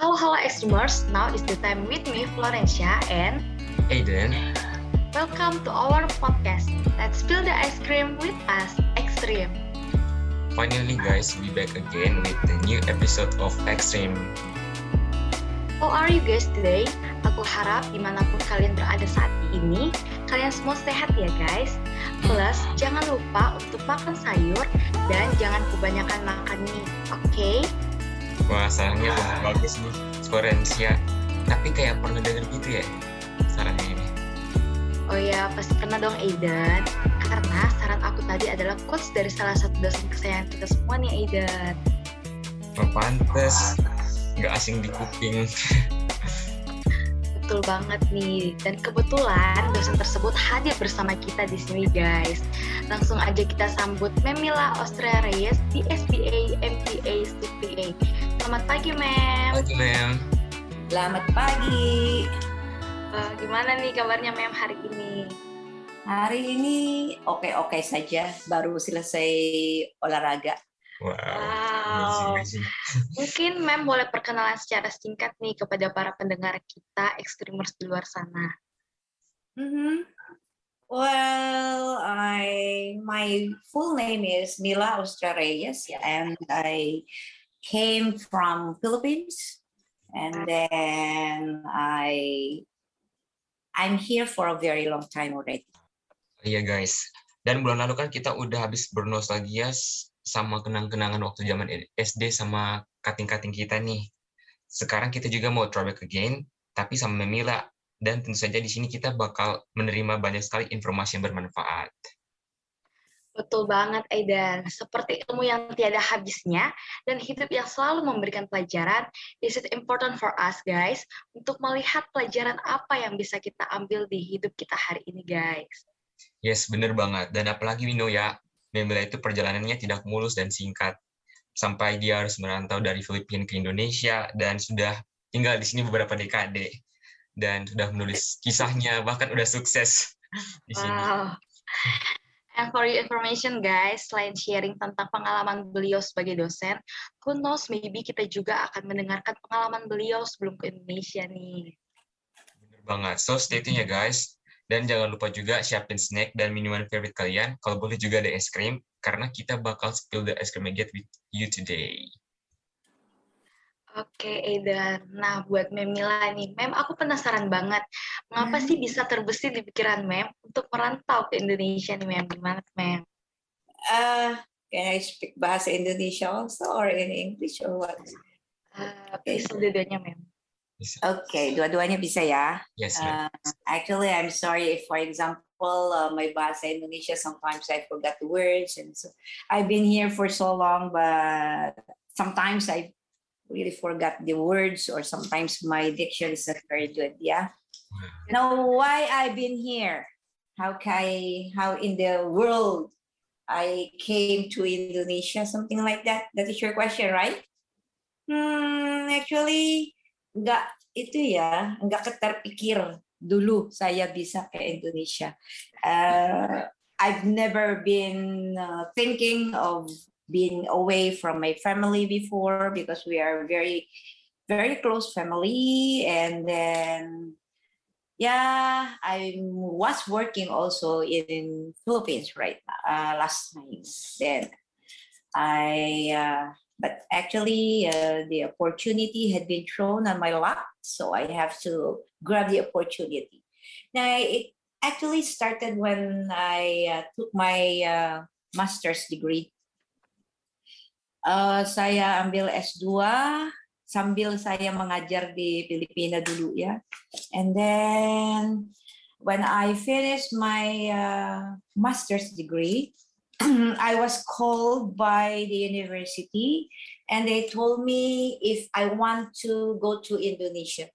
Halo halo Extremers, now is the time with me Florencia and Aiden. Welcome to our podcast. Let's spill the ice cream with us, Extreme. Finally guys, we back again with the new episode of Extreme. How are you guys today? Aku harap di mana pun kalian berada saat ini, kalian semua sehat ya guys. Plus, jangan lupa untuk makan sayur dan jangan kebanyakan makan mie, oke? Okay? Wah, sarannya bagus nih, Florencia. Tapi kayak pernah denger gitu ya, sarannya ini. Oh ya, pasti pernah dong Aidan. Karena saran aku tadi adalah quotes dari salah satu dosen kesayangan kita semua nih Aidan. Oh, pantes, nggak asing di kuping. Betul banget nih. Dan kebetulan dosen tersebut hadir bersama kita di sini guys. Langsung aja kita sambut Memila Austria Reyes di SBA MPA CPA. Selamat pagi, Mem. Pagi, Mem. Selamat pagi. Uh, gimana nih kabarnya, Mem, hari ini? Hari ini oke-oke saja, baru selesai olahraga. Wow. wow. Amazing, amazing. Mungkin Mem boleh perkenalan secara singkat nih kepada para pendengar kita, ekstrimers di luar sana. Mm -hmm. Well, I my full name is Mila Austrareyes, and I came from Philippines, and then I I'm here for a very long time already. Iya guys, dan bulan lalu kan kita udah habis bernostalgia sama kenang-kenangan waktu zaman SD sama kating-kating kita nih. Sekarang kita juga mau throwback again, tapi sama Mila. Dan tentu saja di sini kita bakal menerima banyak sekali informasi yang bermanfaat. Betul banget, Aidan. Seperti ilmu yang tiada habisnya dan hidup yang selalu memberikan pelajaran, is it important for us, guys, untuk melihat pelajaran apa yang bisa kita ambil di hidup kita hari ini, guys. Yes, bener banget. Dan apalagi Wino ya, Memila itu perjalanannya tidak mulus dan singkat. Sampai dia harus merantau dari Filipina ke Indonesia dan sudah tinggal di sini beberapa dekade. Dan sudah menulis kisahnya, bahkan udah sukses di sini. Wow. And for your information guys, selain sharing tentang pengalaman beliau sebagai dosen, who knows maybe kita juga akan mendengarkan pengalaman beliau sebelum ke Indonesia nih. Bener banget. So stay tune ya guys. Dan jangan lupa juga siapin snack dan minuman favorite kalian. Kalau boleh juga ada es krim, karena kita bakal spill the ice cream get with you today. Oke, Eda. Nah, buat Mem Mila nih, Mem, aku penasaran banget. Mengapa hmm. sih bisa terbesit di pikiran Mem untuk merantau ke Indonesia nih, Mem? Gimana, Mem? Uh, can I speak bahasa Indonesia also or in English or what? Uh, bisa dua-duanya, Mem. Okay, dua-duanya bisa ya. Yes, uh, actually, I'm sorry if, for example, uh, my bahasa Indonesia sometimes I forgot the words, and so I've been here for so long, but sometimes I really forgot the words, or sometimes my diction is not very good. Yeah. Now, why I've been here? How can I, how in the world I came to Indonesia? Something like that. That is your question, right? Hmm, actually nggak itu ya nggak keterpikir dulu saya bisa ke Indonesia. Uh, I've never been uh, thinking of being away from my family before because we are very very close family and then yeah i was working also in philippines right uh, last night then i uh, but actually uh, the opportunity had been thrown on my lap so i have to grab the opportunity. Now it actually started when i uh, took my uh, master's degree. Uh, saya ambil S2 sambil saya mengajar di Filipina dulu ya. And then when i finished my uh, master's degree I was called by the university and they told me if I want to go to Indonesia.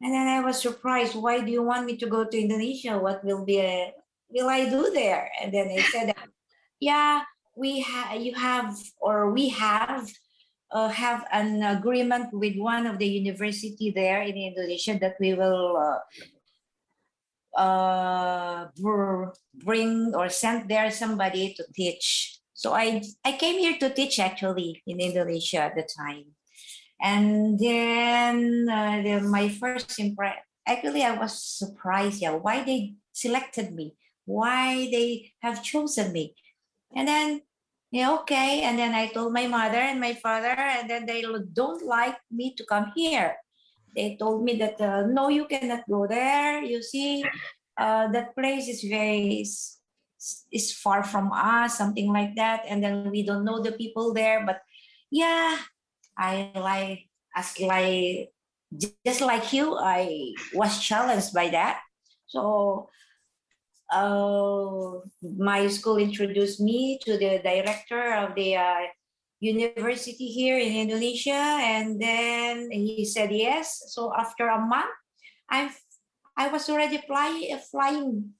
And then I was surprised. Why do you want me to go to Indonesia? What will be a, will I do there? And then they said, yeah, we have you have or we have uh, have an agreement with one of the university there in Indonesia that we will uh, uh, bring or send there somebody to teach. So I I came here to teach actually in Indonesia at the time. And then uh, the, my first impression, actually, I was surprised. Yeah, why they selected me, why they have chosen me, and then yeah, okay. And then I told my mother and my father, and then they don't like me to come here. They told me that uh, no, you cannot go there. You see, uh, that place is very is, far from us, something like that. And then we don't know the people there. But yeah, I like as like just like you, I was challenged by that. So uh, my school introduced me to the director of the uh, university here in Indonesia, and then he said yes. So after a month, I I was already flying, flying,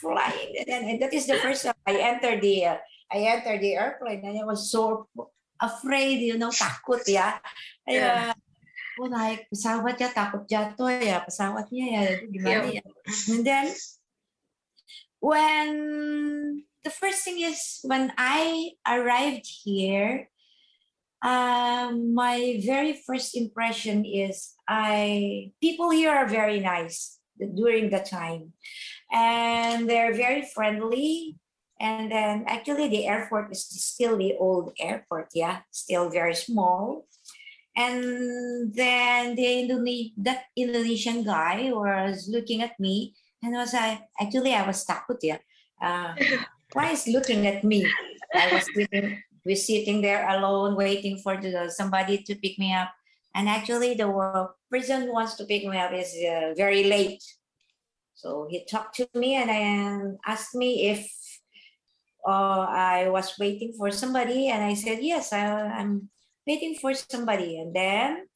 flying, and, that is the first time I entered the uh, I entered the airplane, and I was so afraid, you know, takut ya. Yeah. Yeah. Oh naik pesawat ya takut jatuh ya pesawatnya ya gimana ya. And then when the first thing is when I arrived here, um, my very first impression is I people here are very nice during the time, and they're very friendly. And then actually the airport is still the old airport, yeah, still very small. And then the Indone- that Indonesian guy was looking at me and was I actually I was takut ya. Uh, why is looking at me? I was sitting, was sitting there alone, waiting for the, somebody to pick me up. And actually, the wo- person who wants to pick me up is uh, very late. So he talked to me and I asked me if uh, I was waiting for somebody, and I said yes, I, I'm waiting for somebody. And then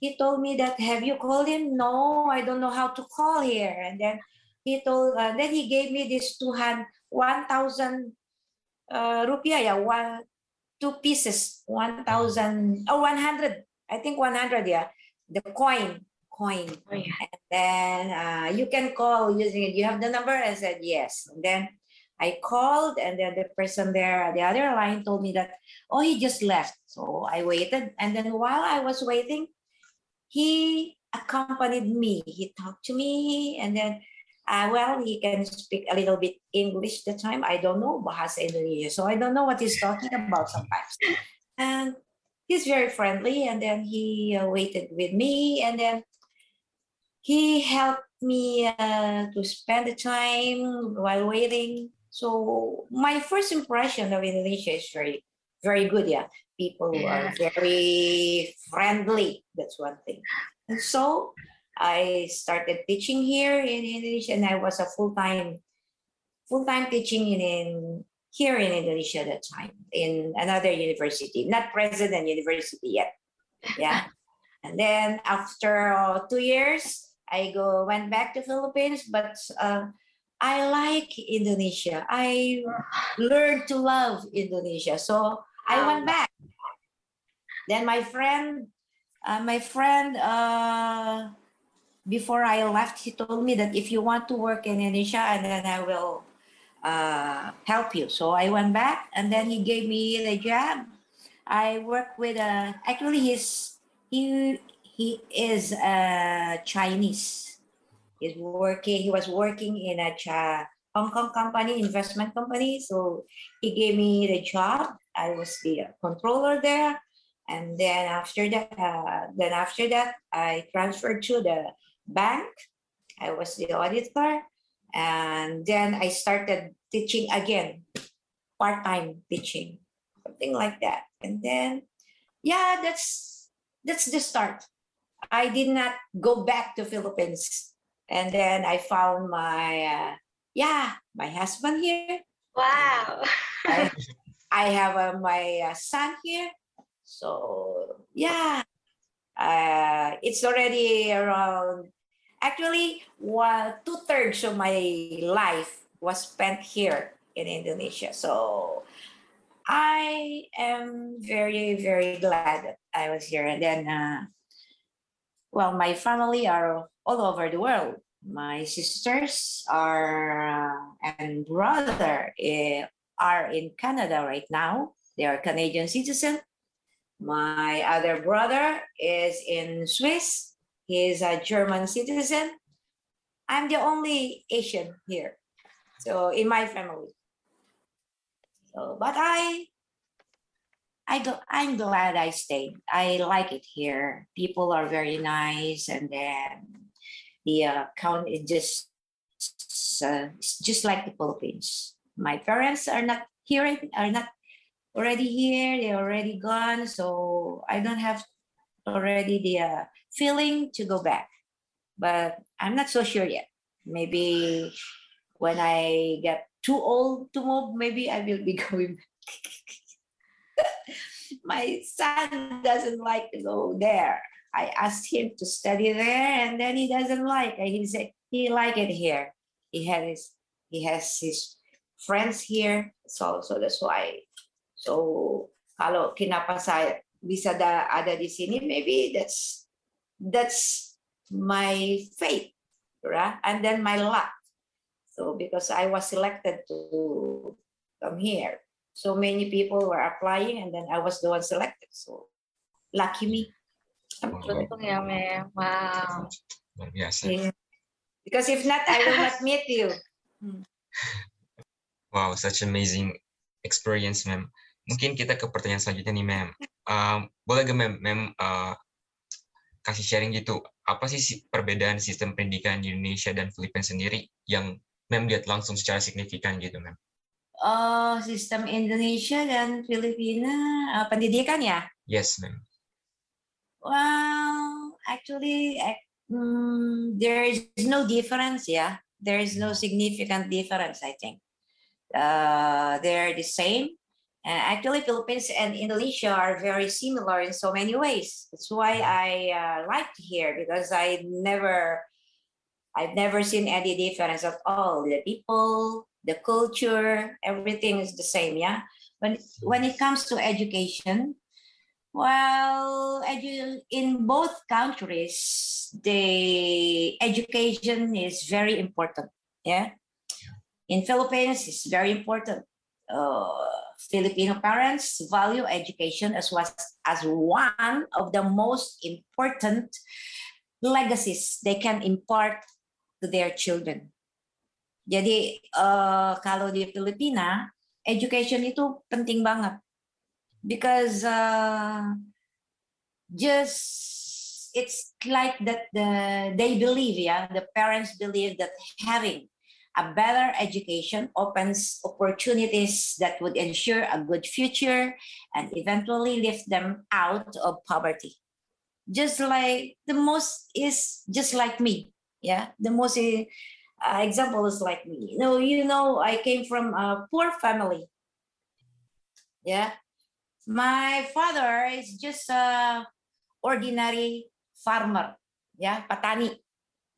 he told me that have you called him? No, I don't know how to call here. And then he told uh, then he gave me this two hand one thousand uh, rupiah yeah one two pieces one thousand or one hundred. I think one hundred yeah. The coin coin. Oh yeah. and then uh, you can call using it. You have the number I said yes. And then I called and then the person there at the other line told me that oh he just left. So I waited. And then while I was waiting he accompanied me. He talked to me. And then uh, well, he can speak a little bit English the time. I don't know Bahasa Indonesia, so I don't know what he's talking about sometimes. And he's very friendly, and then he uh, waited with me, and then he helped me uh, to spend the time while waiting. So my first impression of Indonesia is very, very good. Yeah, people are very friendly. That's one thing. And so I started teaching here in Indonesia, and I was a full time full time teaching in, in here in Indonesia at that time in another university, not President University yet. Yeah, and then after uh, two years, I go went back to Philippines, but uh, I like Indonesia. I learned to love Indonesia, so I went back. Then my friend, uh, my friend. Uh, before I left, he told me that if you want to work in Indonesia, and then I will uh, help you. So I went back, and then he gave me the job. I work with a actually he's he he is a Chinese. He's working. He was working in a Cha, Hong Kong company, investment company. So he gave me the job. I was the controller there, and then after that, uh, then after that, I transferred to the bank. I was the auditor. And then I started teaching again, part time teaching, something like that. And then, yeah, that's that's the start. I did not go back to Philippines. And then I found my, uh, yeah, my husband here. Wow. I, I have uh, my uh, son here. So, yeah, uh, it's already around actually one two thirds of my life was spent here in Indonesia. So I am very very glad that I was here. And then, uh, well, my family are all over the world. My sisters are uh, and brother eh, are in Canada right now. They are Canadian citizen. My other brother is in Swiss. He is a German citizen. I'm the only Asian here. So in my family. So, but I I go, I'm glad I stayed. I like it here. People are very nice, and then the uh, count is just uh, just like the Philippines. My parents are not here, are not already here. They're already gone, so I don't have already the uh, feeling to go back. But I'm not so sure yet. Maybe when I get too old to move, maybe I will be going back. my son doesn't like to go there. I asked him to study there, and then he doesn't like. it. He said he like it here. He has his he has his friends here, so so that's why. So kalau kinapasa bisa da ada di sini, maybe that's that's my fate, right? And then my luck. So because I was selected to come here, so many people were applying and then I was the one selected. So lucky me. Beruntung ya, Mem. Wow. Luar biasa. Yeah. Because if not, I will not meet you. Wow, such amazing experience, ma'am. Mungkin kita ke pertanyaan selanjutnya nih, ma'am. Um, boleh gak, ma'am, ma'am uh, kasih sharing gitu, apa sih si- perbedaan sistem pendidikan di Indonesia dan Filipina sendiri yang ma'am lihat langsung secara signifikan gitu, ma'am? Uh, sistem Indonesia dan Filipina uh, pendidikan ya? Yes, ma'am. Well, actually, ac- mm, there is no difference. Yeah, there is no significant difference. I think uh, they're the same. And actually, Philippines and Indonesia are very similar in so many ways. That's why I uh, like here because I never, I've never seen any difference at all. The people, the culture, everything is the same. Yeah. When when it comes to education, well, edu- in both countries, the education is very important. Yeah, in Philippines, it's very important. Uh, Filipino parents value education as was as one of the most important legacies they can impart to their children. Jadi uh, kalau di Filipina, education itu penting banget because uh, just it's like that the they believe yeah the parents believe that having a better education opens opportunities that would ensure a good future and eventually lift them out of poverty. Just like the most is just like me yeah? The most uh, example is like me. You know you know i came from a poor family yeah? My father is just a ordinary farmer yeah? Patani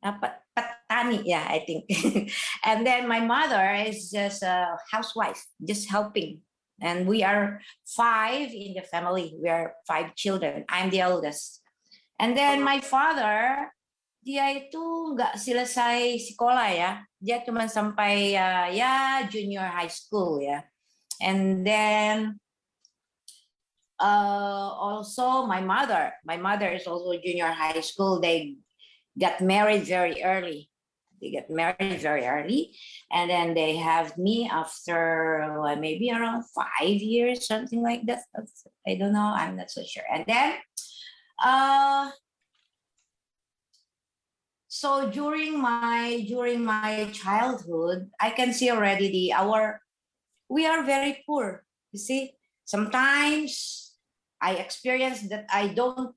uh, pa- patani yeah i think. And then my mother is just a housewife just helping. And we are five in the family. We are five children. I'm the eldest. And then my father dia itu nggak selesai sekolah ya. Dia cuma sampai uh, ya junior high school ya. And then uh, also my mother. My mother is also junior high school. They got married very early. They got married very early and then they have me after uh, maybe around five years something like that. I don't know i'm not so sure. And then uh so during my during my childhood i can see already the our we are very poor you see? Sometimes i experience that i don't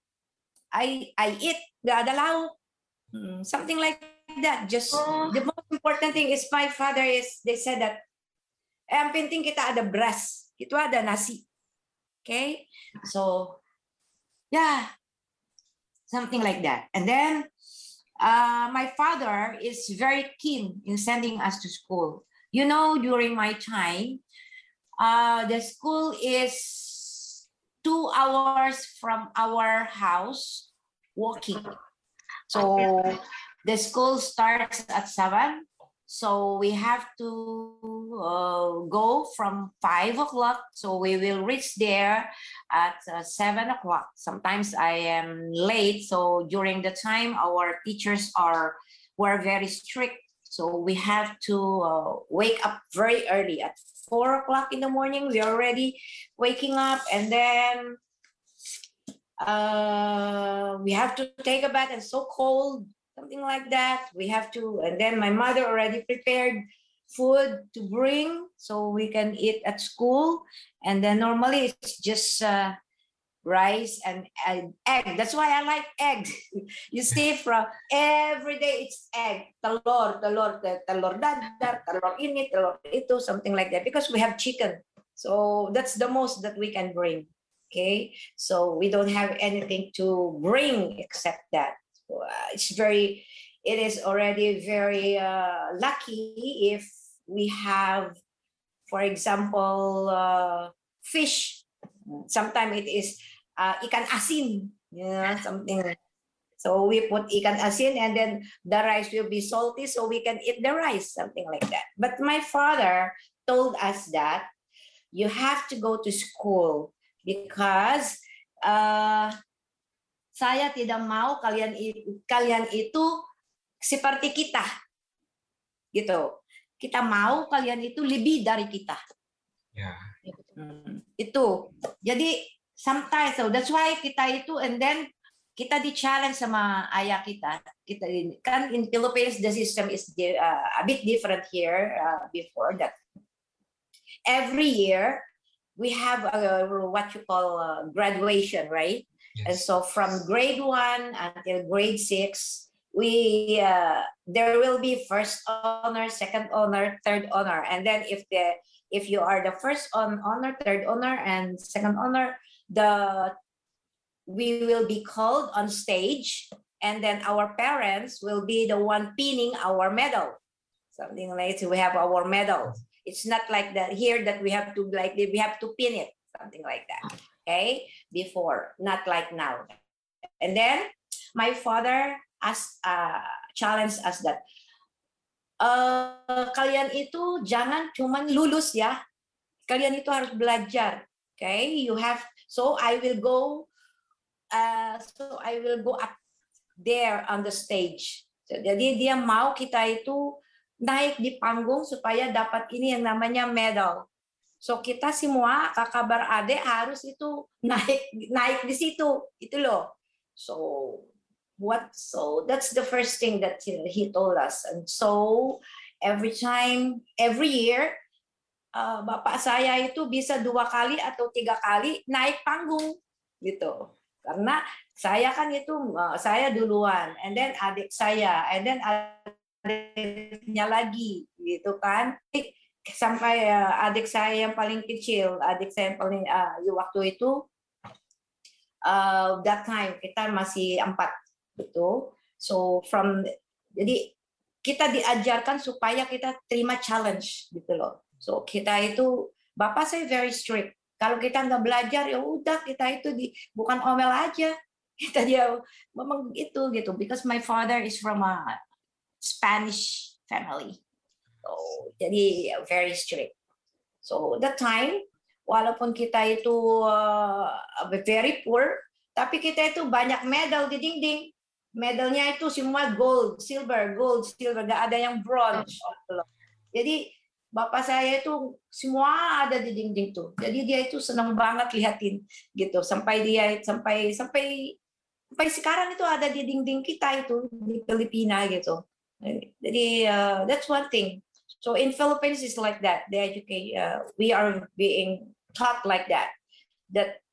i i eat the adalaw Mm, something like that. Just Oh. the most important thing is my father is they said that eh, ang penting kita ada beras itu ada nasi. Okay? So yeah. Something like that. And then uh, my father is very keen in sending us to school. You know during my time uh, the school is two hours from our house walking so the school starts at seven So we have to uh, go from five o'clock. So we will reach there at uh, seven o'clock. Sometimes I am late. So during the time, our teachers are were very strict. So we have to uh, wake up very early at four o'clock in the morning. We are already waking up, and then uh, we have to take a bath. and so cold something like that. We have to, and then my mother already prepared food to bring so we can eat at school. And then normally it's just uh, rice and, and egg. That's why I like egg. you see, from every day it's egg, telur, telur, telur dadar, telur ini, telur itu, something like that. Because we have chicken, so that's the most that we can bring. Okay, so we don't have anything to bring except that. Uh, it's very it is already very uh, lucky if we have for example uh, fish. Sometimes it is uh, ikan asin know, something. So we put ikan asin and then the rice will be salty so we can eat the rice something like that. But my father told us that you have to go to school because uh, saya tidak mau kalian kalian itu seperti kita. Gitu. Kita mau kalian itu lebih dari kita. Ya. Hmm, itu. Jadi sometimes so that's why kita itu and then kita di challenge sama ayah kita. Kita kan in Philippines the system is uh, a bit different here uh, before that. Every year we have a, what you call a graduation right? And so from grade one until grade six, we uh, there will be first honor, second honor, third honor, and then if the if you are the first on honor, third honor, and second honor, the we will be called on stage, and then our parents will be the one pinning our medal, something like we have our medals. It's not like that here that we have to like we have to pin it, something like that okay? Before not like now. And then my father asked uh, challenge us that uh, kalian itu jangan cuman lulus ya. Kalian itu harus belajar okay? You have so i will go uh, so i will go up there on the stage. So, jadi dia mau kita itu naik di panggung supaya dapat ini yang namanya medal. So kita semua kabar adik harus itu naik naik di situ itu loh. So what so that's the first thing that he told us. And so every time every year uh, bapak saya itu bisa dua kali atau tiga kali naik panggung gitu. Karena saya kan itu uh, saya duluan and then adik saya and then adiknya lagi gitu kan sampai uh, adik saya yang paling kecil, adik saya yang paling uh, waktu itu uh, that time kita masih empat gitu. So from jadi kita diajarkan supaya kita terima challenge gitu loh. So kita itu bapak saya very strict. Kalau kita nggak belajar ya udah kita itu di bukan omel aja. Kita dia memang itu gitu because my father is from a Spanish family. So, jadi very strict. So that time, walaupun kita itu uh, very poor, tapi kita itu banyak medal di dinding. Medalnya itu semua gold, silver, gold, silver, gak ada yang bronze. Jadi bapak saya itu semua ada di dinding tuh. Jadi dia itu senang banget lihatin gitu sampai dia sampai sampai sampai sekarang itu ada di dinding kita itu di Filipina gitu. Jadi uh, that's one thing. So in Philippines, it's like that. The educate, uh, we are being taught like that. That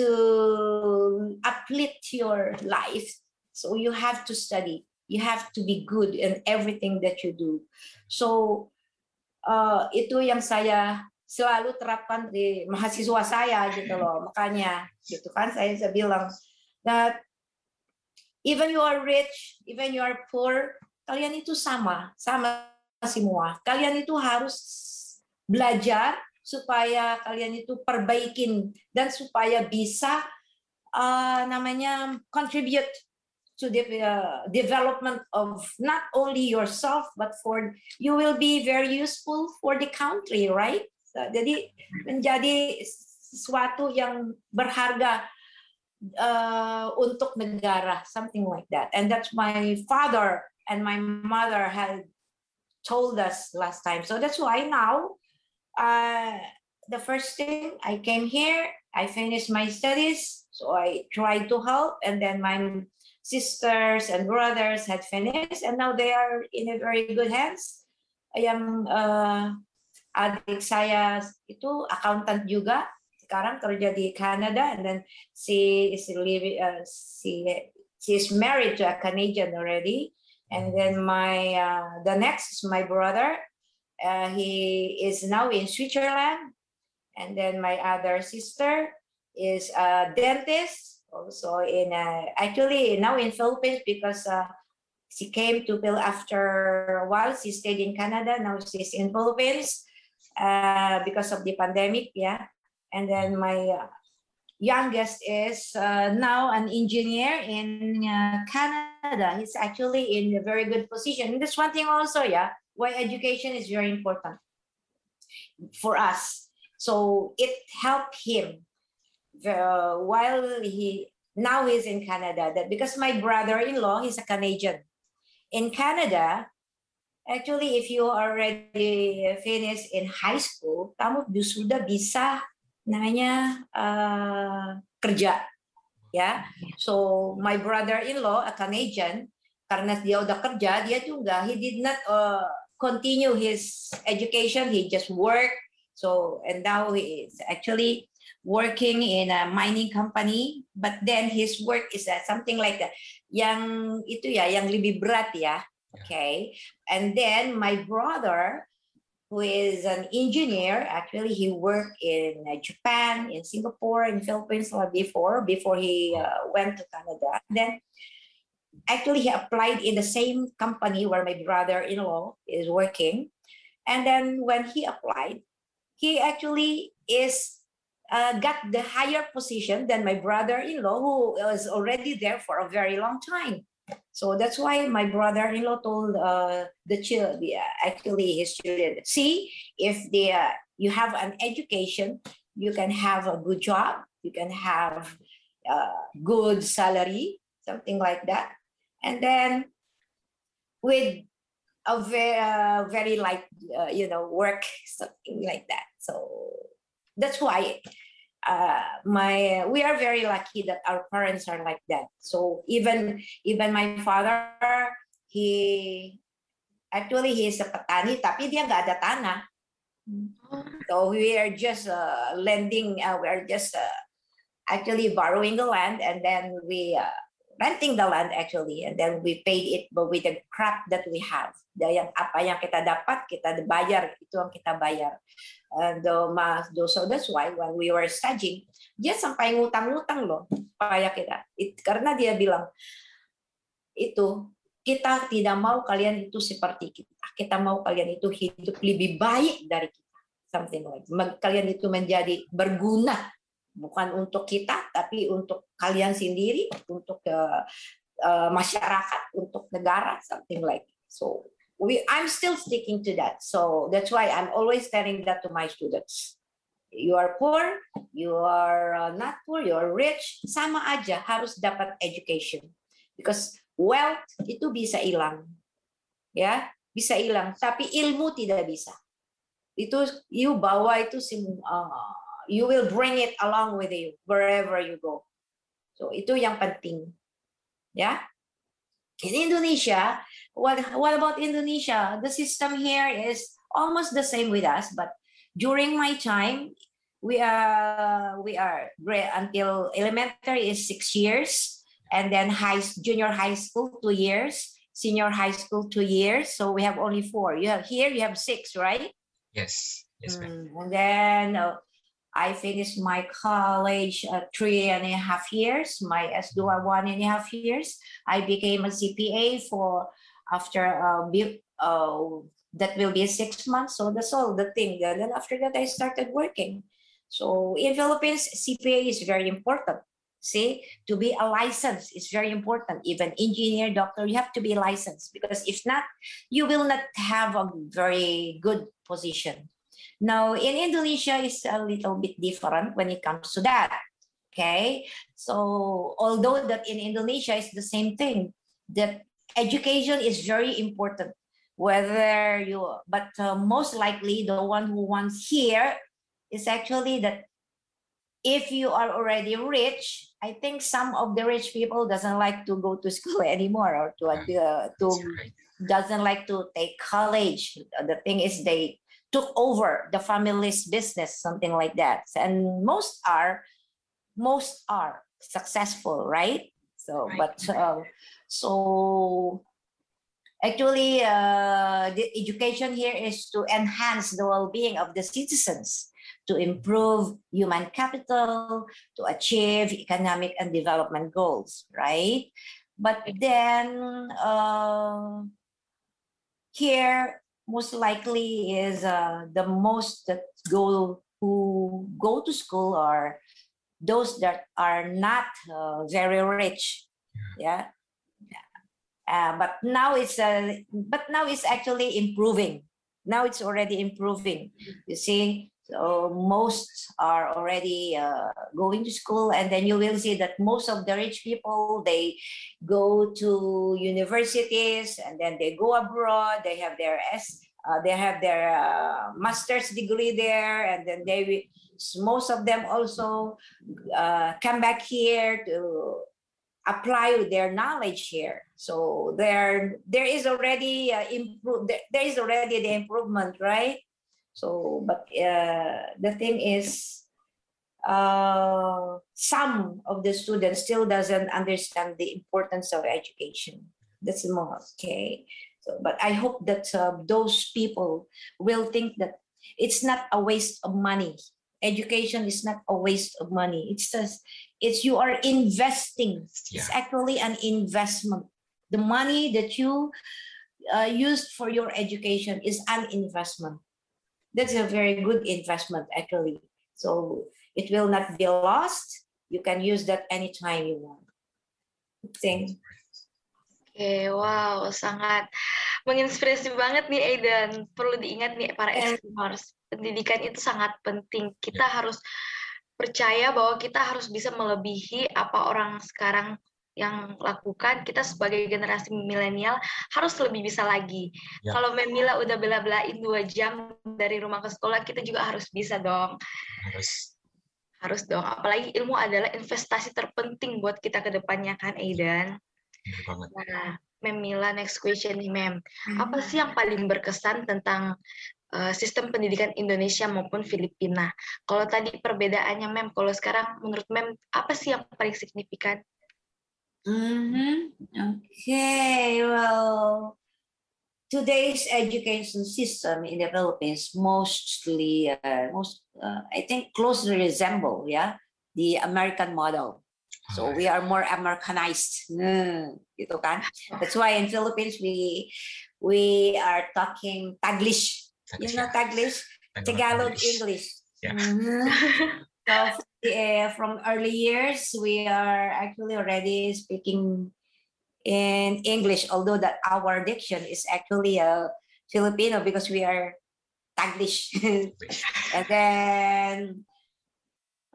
to uplift your life, so you have to study. You have to be good in everything that you do. So uh, itu yang saya selalu terapkan di mahasiswa saya gitu loh. Makanya gitu kan saya, saya bilang that even you are rich, even you are poor, kalian itu sama, sama semua. Kalian itu harus belajar supaya kalian itu perbaikin dan supaya bisa uh, namanya contribute to the uh, development of not only yourself but for you will be very useful for the country right jadi menjadi sesuatu yang berharga uh, untuk negara something like that. And that's my father and my mother had told us last time. So that's why now uh, the first thing i came here i finished my studies so i tried to help and then my sisters and brothers had finished and now they are in a very good hands. Yang uh, adik saya itu accountant juga sekarang kerja di Canada and then she is living uh, she is married to a Canadian already and then my uh, the next is my brother uh, he is now in Switzerland and then my other sister is a dentist also in uh, actually now in Philippines because uh, she came to Phil after a while. She stayed in Canada. Now she's in Philippines uh, because of the pandemic. Yeah, and then my uh, youngest is uh, now an engineer in uh, Canada. He's actually in a very good position. And this one thing also, yeah, why education is very important for us. So it helped him uh, while he now he's in Canada that because my brother-in-law he's a Canadian in Canada actually if you already finished in high school kamu sudah bisa namanya uh, kerja ya so my brother-in-law a Canadian karena dia udah kerja dia juga he did not uh, continue his education he just work so and now he is actually working in a mining company, but then his work is uh, something like that. Yang itu ya, yang lebih berat ya. Okay. And then my brother, who is an engineer, actually he worked in uh, Japan, in Singapore, in Philippines before, before he uh, went to Canada. Then actually he applied in the same company where my brother-in-law is working. And then when he applied, he actually is uh, got the higher position than my brother-in-law who was already there for a very long time so that's why my brother-in-law told uh, the child actually his children see if they uh, you have an education you can have a good job you can have uh, good salary something like that. And then with a very, uh, very light uh, you know work something like that. So that's why uh, my we are very lucky that our parents are like that. So even even my father he actually he is a petani tapi dia nggak ada tanah. So we are just uh, lending uh, we are just uh, actually borrowing the land and then we uh, renting the land actually and then we paid it but with the crop that we have. Dan yang apa yang kita dapat kita bayar. Itu yang kita bayar. And uh, so that's why when we were studying dia sampai ngutang-ngutang loh supaya kita. It, karena dia bilang itu kita tidak mau kalian itu seperti kita. Kita mau kalian itu hidup lebih baik dari kita. Something like kalian itu menjadi berguna bukan untuk kita tapi untuk kalian sendiri untuk uh, uh, masyarakat untuk negara something like so we I'm still sticking to that. So that's why I'm always telling that to my students. You are poor you are uh, not poor you are rich sama aja harus dapat education. Because wealth itu bisa hilang. Ya bisa hilang tapi ilmu tidak bisa. Itu you bawa itu uh, you will bring it along with you wherever you go. So itu yang penting. Yeah? In Indonesia, what what about Indonesia? The system here is almost the same with us, but during my time, we are we are until elementary is six years, and then high junior high school two years, senior high school two years. So we have only four. You have here you have six, right? Yes. Yes, mm, and then uh, I finished my college uh, three and a half years, my SDUA one and a half years. I became a CPA for after uh, uh, that will be six months. So that's all the thing. And then after that, I started working. So in Philippines, CPA is very important. See, to be a license is very important. Even engineer, doctor, you have to be licensed because if not, you will not have a very good position. Now, in Indonesia, it's a little bit different when it comes to that. Okay, so although that in Indonesia it's the same thing, that education is very important. Whether you, but uh, most likely the one who wants here is actually that if you are already rich, I think some of the rich people doesn't like to go to school anymore or to uh, to right. doesn't like to take college. The thing is they took over the family's business, something like that. And most are most are successful, right? So, Right. but uh, so actually, uh, the education here is to enhance the well-being of the citizens, to improve human capital, to achieve economic and development goals, right? But then uh, here, most likely is uh, the most that go who go to school are those that are not uh, very rich. Yeah. Uh, but now it's uh, but now it's actually improving. Now it's already improving. You see so most are already uh, going to school and then you will see that most of the rich people they go to universities and then they go abroad they have their s uh, they have their uh, master's degree there and then they most of them also uh, come back here to apply their knowledge here. So there, there is already uh, improve. There, there is already the improvement, right? So, but uh, the thing is, uh, some of the students still doesn't understand the importance of education. That's more okay. So, but I hope that uh, those people will think that it's not a waste of money. Education is not a waste of money. It's just it's you are investing. It's actually an investment. The money that you uh, used for your education is an investment that's a very good investment actually. So it will not be lost. You can use that anytime you want. Thank Oke, wow, sangat menginspirasi banget nih Aidan. Perlu diingat nih para explorers, pendidikan itu sangat penting. Kita harus percaya bahwa kita harus bisa melebihi apa orang sekarang yang lakukan. Kita sebagai generasi milenial harus lebih bisa lagi. Ya. Kalau Memila udah bela-belain dua jam dari rumah ke sekolah, kita juga harus bisa dong. Harus Harus dong. Apalagi ilmu adalah investasi terpenting buat kita ke depannya kan, Aidan. benar banget. Nah, Mem Mila, next question nih, Mem. you Apa sih yang paling berkesan tentang uh, sistem pendidikan Indonesia maupun Filipina? Kalau tadi perbedaannya, Mem, kalau sekarang menurut Mem, apa sih yang paling signifikan? Mhm. Okay, well, today's education system in the Philippines mostly, uh, most, uh, I think, closely resemble, yeah, the American model. So we are more Americanized, Hmm, gitu kan? That's why in Philippines we we are talking Taglish. You know Taglish, Tagalog English. Yeah. Mhm. so uh, from early years, we are actually already speaking in English, although that our diction is actually a Filipino because we are Taglish. and then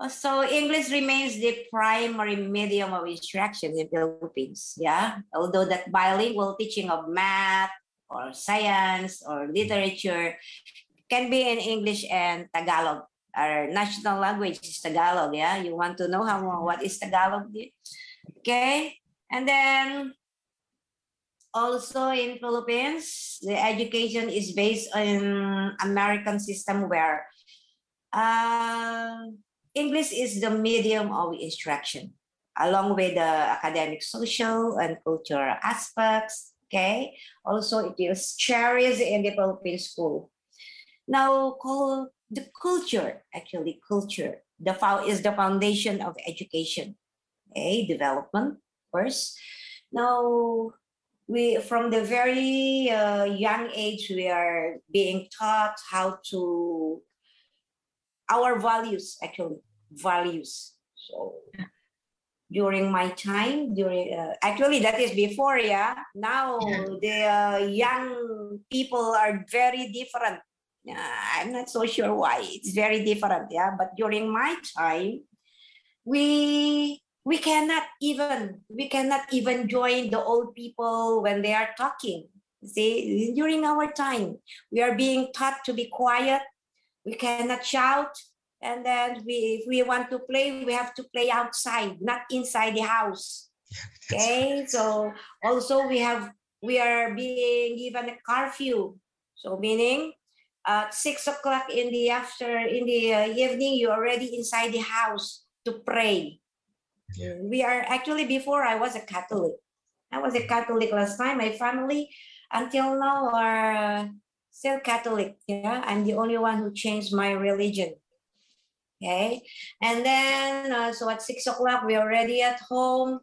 so English remains the primary medium of instruction in Philippines. Yeah, although that bilingual teaching of math or science or literature can be in English and Tagalog. Our national language is Tagalog. Yeah, you want to know how what is Tagalog? Okay, and then also in Philippines, the education is based on American system where uh, English is the medium of instruction, along with the academic, social, and cultural aspects. Okay, also it is cherished in the Philippine school. Now, the culture, actually, culture, the fou- is the foundation of education. Okay, development first. Now, we from the very uh, young age we are being taught how to our values actually values so during my time during uh, actually that is before yeah now Yeah. the uh, young people are very different Uh, i'm not so sure why. It's very different yeah but during my time we we cannot even we cannot even join the old people when they are talking. See during our time we are being taught to be quiet. We cannot shout. And then we if we want to play we have to play outside not inside the house. Okay so also we have we are being given a curfew. So meaning at six o'clock in the after in the uh, evening you're already inside the house to pray. Yeah. we are actually before i was a catholic. I was a catholic last time. My family until now are uh, still catholic yeah? I'm the only one who changed my religion okay? And then uh, so at six o'clock we're already at home.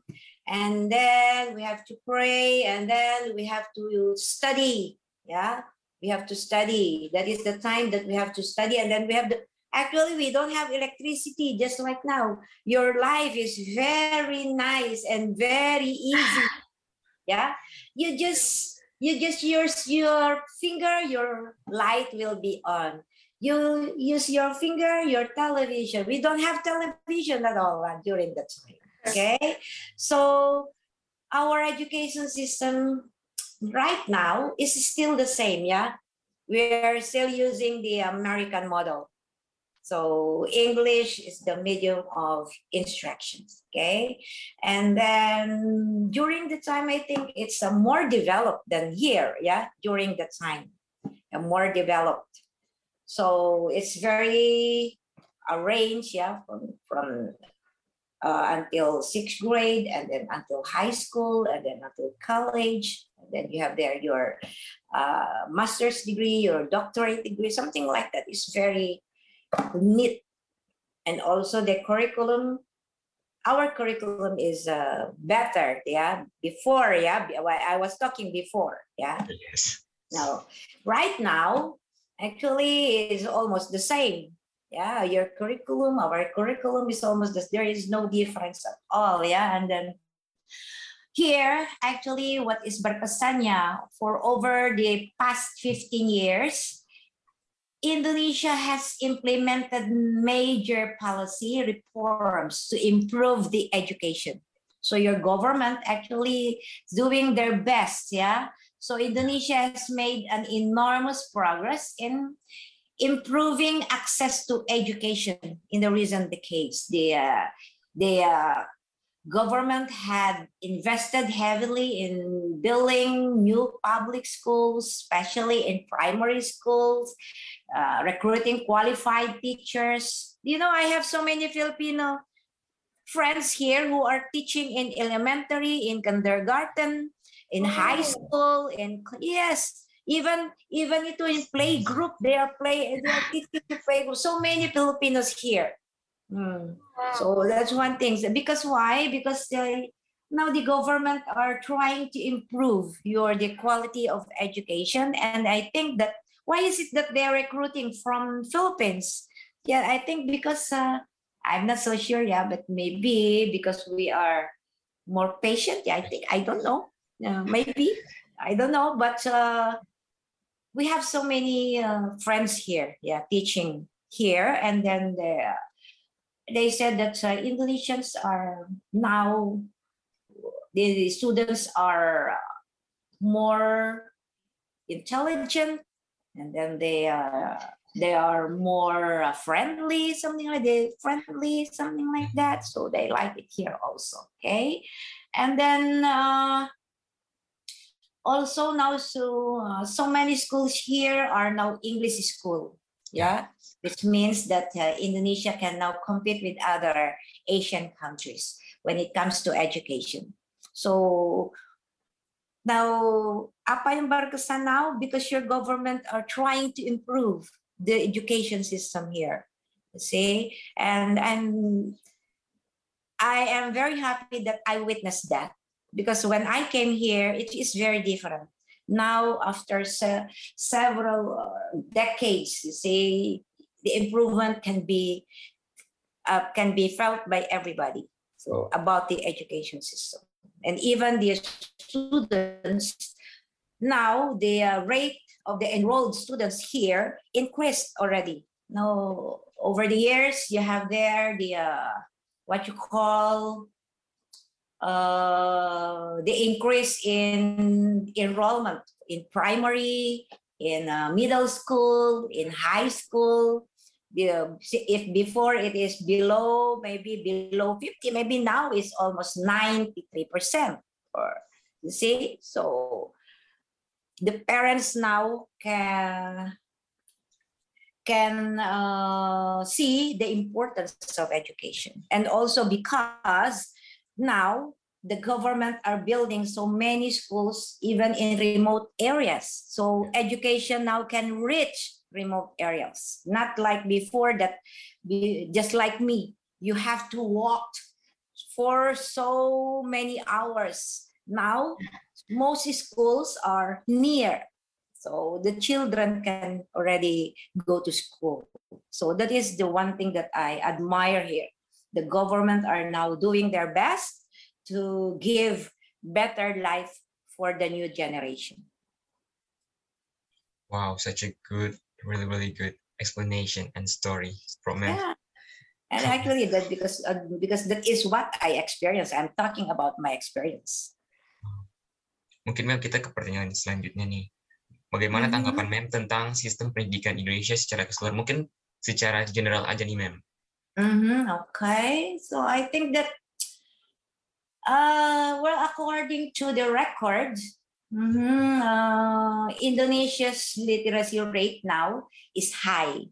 And then we have to pray. And then we have to study yeah we have to study. That is the time that we have to study. And then we have the actually we don't have electricity just like now. Your life is very nice and very easy. Yeah? You just you just use your finger your light will be on. You use your finger your television. We don't have television at all uh, during that time. Okay? So our education system right now is still the same yeah? We're still using the american model. So english is the medium of instructions okay? And then during the time i think it's uh, more developed than here yeah? During the time and more developed. So it's very arranged yeah from from uh, until sixth grade and then until high school and then until college then you have there your uh, master's degree your doctorate degree something like that is very neat and also the curriculum our curriculum is uh, better yeah before yeah i was talking before yeah Yes. now, right now, actually is almost the same. Yeah, your curriculum, our curriculum is almost the, there is no difference at all. Yeah, and then here, actually, what is berkesannya for over the past 15 years, Indonesia has implemented major policy reforms to improve the education. So your government actually doing their best, yeah, so Indonesia has made an enormous progress in improving access to education in the recent decades. The uh, the uh, government had invested heavily in building new public schools, especially in primary schools, uh, recruiting qualified teachers. You know, I have so many Filipino friends here who are teaching in elementary, in kindergarten, in high school in yes even even ito in play group they are play they are teaching to play group so many filipinos here Hmm. so that's one thing. Because why? Because they, now the government are trying to improve your the quality of education. And i think that why is it that they're recruiting from philippines? Yeah i think because uh, i'm not so sure yeah but maybe because we are more patient. Yeah i think i don't know. Uh, maybe. I don't know but uh, we have so many uh, friends here yeah teaching here. And then they, they said that uh, indonesians are now the students are more intelligent and then they are they are more uh, friendly something like that friendly something like that. So they like it here also okay? And then uh, also now so uh, so many schools here are now english school yeah. Which means that uh, indonesia can now compete with other asian countries when it comes to education. So now apa yung berkesan now? Because your government are trying to improve the education system here see? And and i am very happy that i witnessed that. Because when I came here, it is very different. Now, after se- several uh, decades, you see, the improvement can be uh, can be felt by everybody. so about the education system and even the students now the uh, rate of the enrolled students here increased already now over the years you have there the uh, what you call uh, the increase in enrollment in primary in uh, middle school in high school. If before it is below maybe below 50 maybe now it's almost 93% or you see? So the parents now can can uh, see the importance of education. And also because now the government are building so many schools even in remote areas. So education now can reach remote areas. Not like before that just like me you have to walk for so many hours. Now most schools are near so the children can already go to school. So that is the one thing that i admire here the government are now doing their best to give better life for the new generation Wow, such a good, really, really good explanation and story from Ma'am. yeah and actually that because uh, because that is what i experienced i'm talking about my experience Mungkin Ma'am kita ke pertanyaan selanjutnya nih. Bagaimana Mhm. tanggapan Ma'am tentang sistem pendidikan Indonesia secara keseluruhan? Mungkin secara general aja nih Ma'am. Mhm, okay. So i think that uh well according to the record mhm, uh, indonesia's literacy rate now is high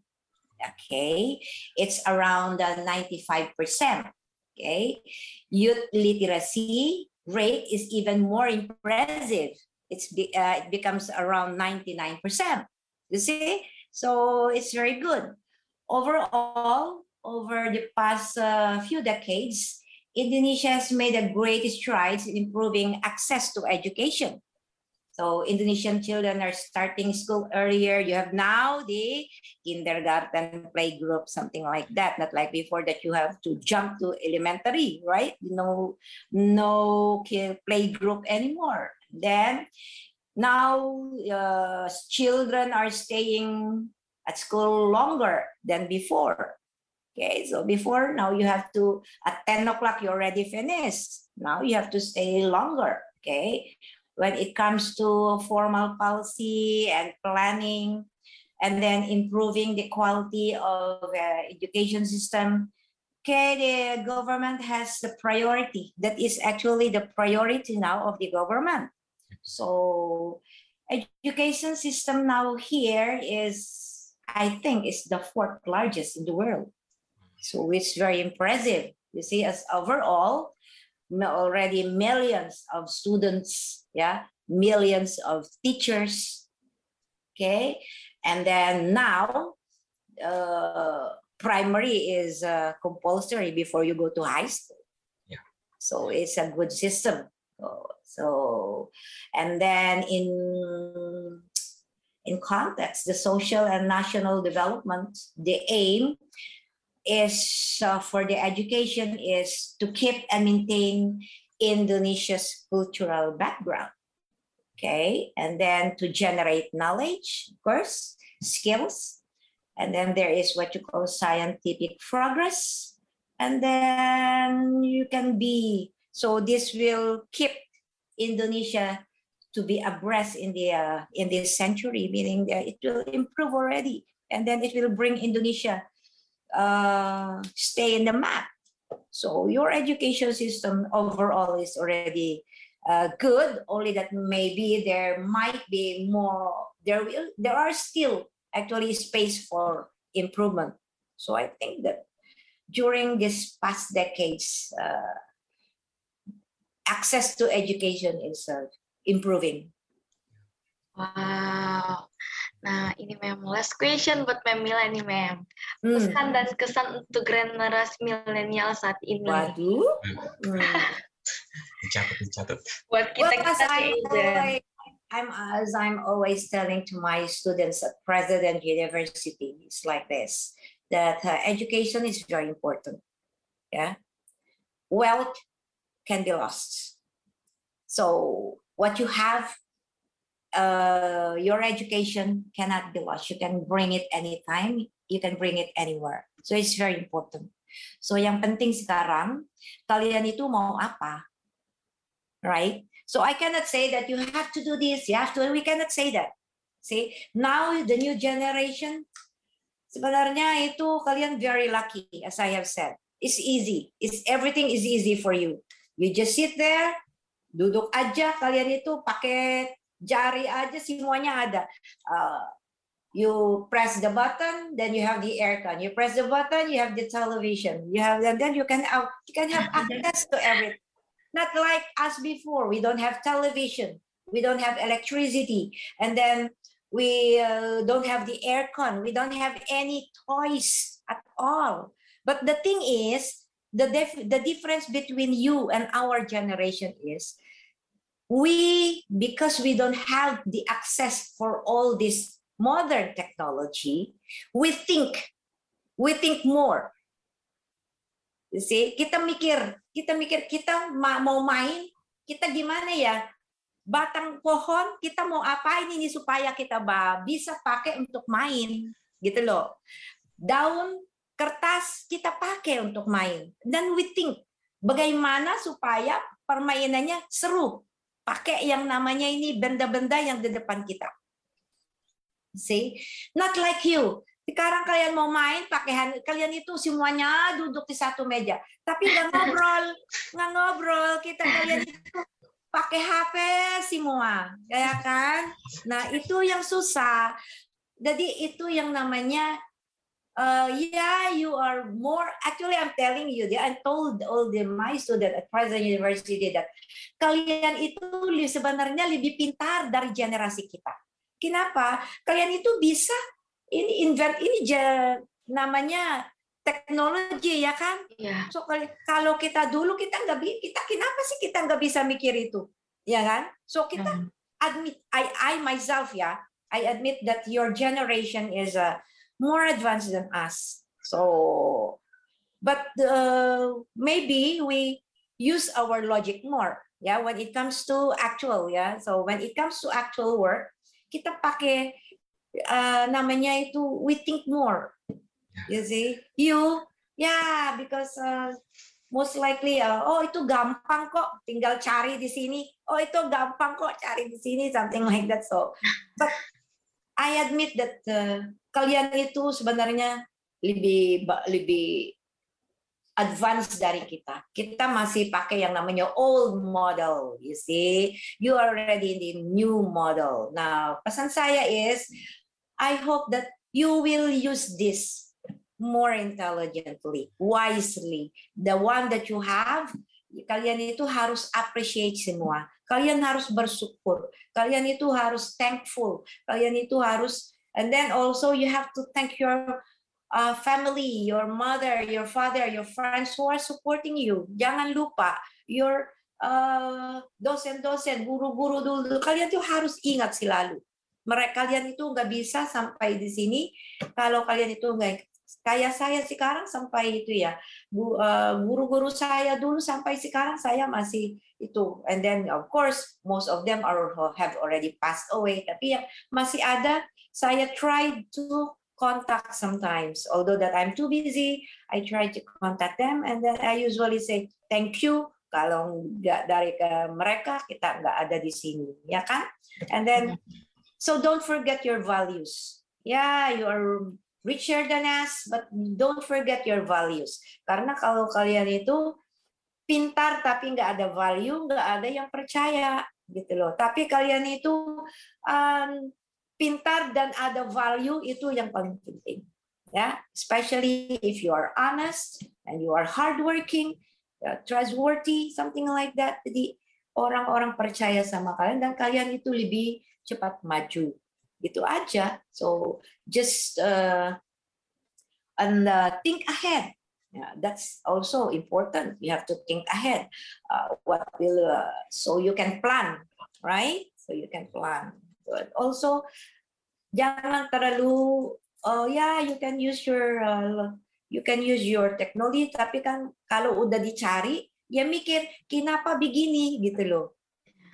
okay? It's around uh, 95% okay? Youth literacy rate is even more impressive. It's be, uh, it becomes around 99% you see? So it's very good. Overall over the past uh, few decades indonesia has made a great strides in improving access to education. So indonesian children are starting school earlier. You have now the kindergarten play group something like that. Not like before that you have to jump to elementary right? No no ki- play group anymore. Then now uh, children are staying at school longer than before okay so before now you have to at 10 o'clock you already finished. Now you have to stay longer okay? When it comes to formal policy and planning and then improving the quality of uh, education system okay the government has the priority. That is actually the priority now of the government. So education system now here is i think is the fourth largest in the world so it's very impressive. You see as overall already millions of students yeah millions of teachers okay? And then now uh, primary is uh, compulsory before you go to high school. Yeah. so it's a good system. So, so and then in in context the social and national development the aim is uh, for the education is to keep and maintain indonesia's cultural background. Okay? And then to generate knowledge of course skills. And then there is what you call scientific progress. And then you can be so this will keep indonesia to be abreast in the uh, in this century meaning that it will improve already. And then it will bring indonesia uh, stay in the map. So your education system overall is already uh, good only that maybe there might be more there will there are still actually space for improvement. So i think that during this past decades uh, access to education is uh, improving. Wow. Nah, ini mem last question buat Mem Mila nih, Mem. Hmm. Pesan dan kesan untuk generasi milenial saat ini. waduh Hmm. Dicatat, dicatat. Buat well, kita always, I'm as I'm always telling to my students at President University, it's like this that uh, education is very important. Yeah, wealth can be lost. So what you have, uh, your education cannot be lost. You can bring it anytime. You can bring it anywhere. So it's very important. So yang penting sekarang kalian itu mau apa, right? So I cannot say that you have to do this, you have to. We cannot say that. See, now the new generation, sebenarnya itu kalian very lucky, as I have said. It's easy. It's everything is easy for you. You just sit there, duduk aja. Kalian itu pakai jari aja, semuanya ada. Uh, you press the button, then you have the aircon. You press the button, you have the television. You have, and then you can have, you can have access to everything. Not like us before. We don't have television. We don't have electricity. And then we uh, don't have the aircon. We don't have any toys at all. But the thing is, the, def- the difference between you and our generation is we, because we don't have the access for all this modern technology, we think, we think more. You see, kita mikir, kita mikir, kita ma- mau main, kita gimana ya? Batang pohon, kita mau apain ini supaya kita bisa pakai untuk main, gitu loh. Daun kertas kita pakai untuk main. Dan we think, bagaimana supaya permainannya seru. Pakai yang namanya ini benda-benda yang di depan kita. See? Not like you. Sekarang kalian mau main pakai hand- kalian itu semuanya duduk di satu meja. Tapi nggak ngobrol, nggak ngobrol. Kita kalian itu pakai HP semua, ya kan? Nah itu yang susah. Jadi itu yang namanya uh, yeah, you are more. Actually, I'm telling you, I told all the my student at Present University that kalian itu sebenarnya lebih pintar dari generasi kita. Kenapa? Kalian itu bisa ini invent ini namanya teknologi ya kan? Iya. So kal- kalau kita dulu kita nggak kita kenapa sih kita nggak bisa mikir itu, ya kan? So kita Hmm. admit, I I myself ya, I admit that your generation is uh, more advanced than us. So, but uh, maybe we use our logic more. Yeah, when it comes to actual, yeah. So when it comes to actual work, kita pakai uh, namanya itu we think more. You see, you, yeah, because uh, most likely, uh, oh itu gampang kok, tinggal cari di sini. Oh itu gampang kok cari di sini, something like that. So, but I admit that uh, kalian itu sebenarnya lebih lebih advance dari kita. Kita masih pakai yang namanya old model, you see. You are already in the new model. Now, pesan saya is, I hope that you will use this more intelligently, wisely. The one that you have, kalian itu harus appreciate semua. Kalian harus bersyukur. Kalian itu harus thankful. Kalian itu harus, and then also you have to thank your uh, family, your mother, your father, your friends who are supporting you. Jangan lupa your uh, dosen-dosen, guru-guru dulu. Kalian tuh harus ingat selalu. Mereka kalian itu nggak bisa sampai di sini kalau kalian itu nggak kayak saya sekarang sampai itu ya uh, guru-guru saya dulu sampai sekarang saya masih itu and then of course most of them are have already passed away tapi yang masih ada saya try to contact sometimes. Although that I'm too busy I try to contact them and then I usually say thank you. Kalau nggak dari ke mereka kita nggak ada di sini ya kan? And then so don't forget your values. Yeah you are richer than us but don't forget your values. Karena kalau kalian itu pintar tapi nggak ada value nggak ada yang percaya gitu loh. Tapi kalian itu um, pintar dan ada value itu yang paling penting ya. Especially if you are honest and you are hardworking trustworthy something like that. Jadi orang-orang percaya sama kalian dan kalian itu lebih cepat maju. Gitu aja. So just uh, and uh, think ahead. Yeah, that's also important. You have to think ahead. Uh, what will uh, so you can plan right? So you can plan but also jangan terlalu oh yeah you can use your uh, you can use your technology tapi kan kalau udah dicari ya mikir kenapa begini gitu loh.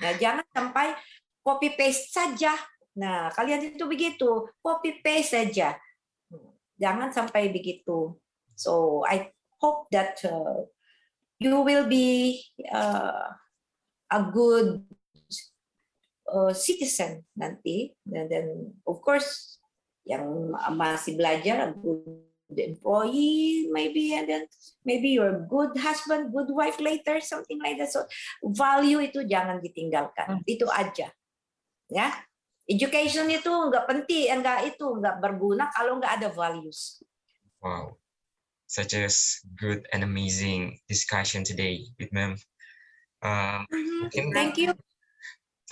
Nah, jangan sampai copy paste saja. Nah, kalian itu begitu, copy paste saja. Jangan sampai begitu. So, I hope that uh, you will be uh, a good uh, citizen nanti. Dan then of course yang masih belajar a good employee maybe and then maybe your good husband good wife later something like that. So value itu jangan ditinggalkan. Hmm. itu aja ya. Education itu nggak penting enggak itu nggak berguna kalau nggak ada values. Wow. Such a good and amazing discussion today with ma'am um, mm-hmm. thank you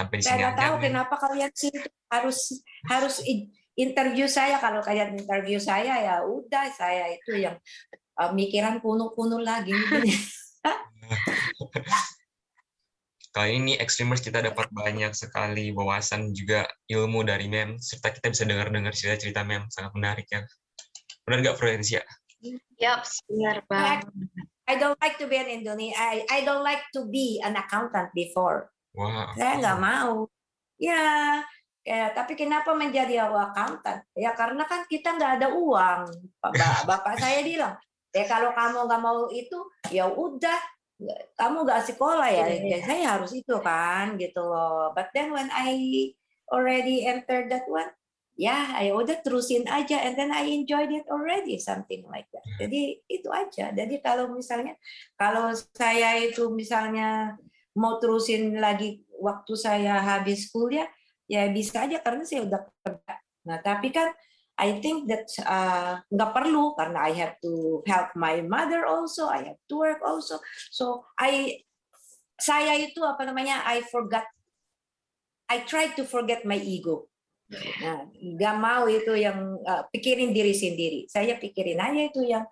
sampai di sini saya tahu kenapa kalian sih harus harus interview saya kalau kalian interview saya ya udah saya itu yang uh, mikiran kuno-kuno lagi Kali ini Extremers kita dapat banyak sekali wawasan juga ilmu dari Mem, serta kita bisa dengar-dengar cerita-cerita Mem, sangat menarik ya. Benar nggak Florencia? Yap, benar banget. I don't like to be an Indonesia. I, I don't like to be an accountant before. Wow. Saya nggak mau. Ya, Ya, tapi kenapa menjadi accountant? Ya karena kan kita nggak ada uang. Bapak, bapak saya bilang, ya kalau kamu nggak mau itu, ya udah, kamu nggak sekolah ya. ya. Saya harus itu kan, gitu loh. But then when I already entered that one, ya, ya udah terusin aja, and then I enjoyed it already, something like that. Jadi itu aja. Jadi kalau misalnya, kalau saya itu misalnya mau terusin lagi waktu saya habis kuliah, ya bisa aja karena saya udah kerja. Nah tapi kan I think that uh, nggak perlu karena I have to help my mother also, I have to work also. So I saya itu apa namanya I forgot I try to forget my ego. Nah, nggak mau itu yang uh, pikirin diri sendiri. Saya pikirin aja itu yang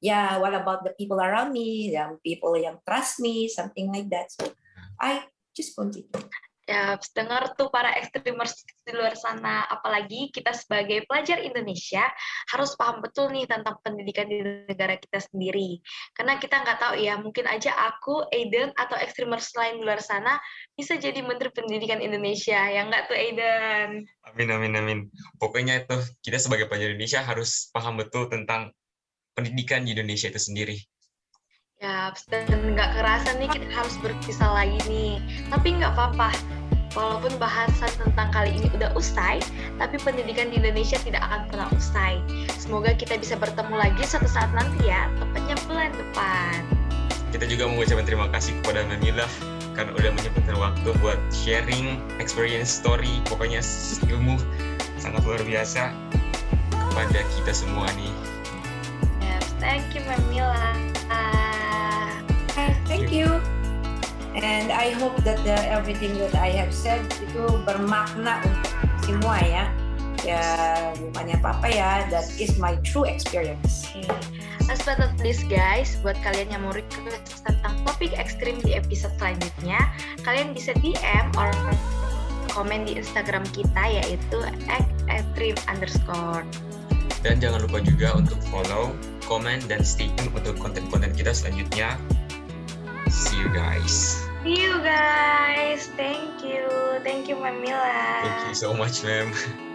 ya what about the people around me, yang people yang trust me, something like that. So I just continue ya dengar tuh para ekstrimers di luar sana apalagi kita sebagai pelajar Indonesia harus paham betul nih tentang pendidikan di negara kita sendiri. Karena kita nggak tahu ya mungkin aja aku Aiden atau ekstrimers lain di luar sana bisa jadi menteri pendidikan Indonesia. Yang nggak tuh Aiden? Amin amin amin. Pokoknya itu kita sebagai pelajar Indonesia harus paham betul tentang pendidikan di Indonesia itu sendiri Ya, dan nggak kerasa nih kita harus berpisah lagi nih. Tapi nggak apa-apa, walaupun bahasan tentang kali ini udah usai, tapi pendidikan di Indonesia tidak akan pernah usai. Semoga kita bisa bertemu lagi suatu saat nanti ya, tepatnya bulan depan. Kita juga mengucapkan terima kasih kepada Mamilah karena udah menyempatkan waktu buat sharing experience story, pokoknya ilmu sangat luar biasa kepada kita semua nih. Yes, thank you Mamila. You. And I hope that the, everything that I have said itu bermakna untuk semua ya. Ya bukannya apa-apa ya. That is my true experience. Okay. Last but not least guys, buat kalian yang mau request tentang topik ekstrim di episode selanjutnya, kalian bisa DM or komen di Instagram kita yaitu extreme underscore. Dan jangan lupa juga untuk follow, komen, dan stay tune untuk konten-konten kita selanjutnya. See you guys. See you guys. Thank you. Thank you, Mamila. Thank you so much, ma'am.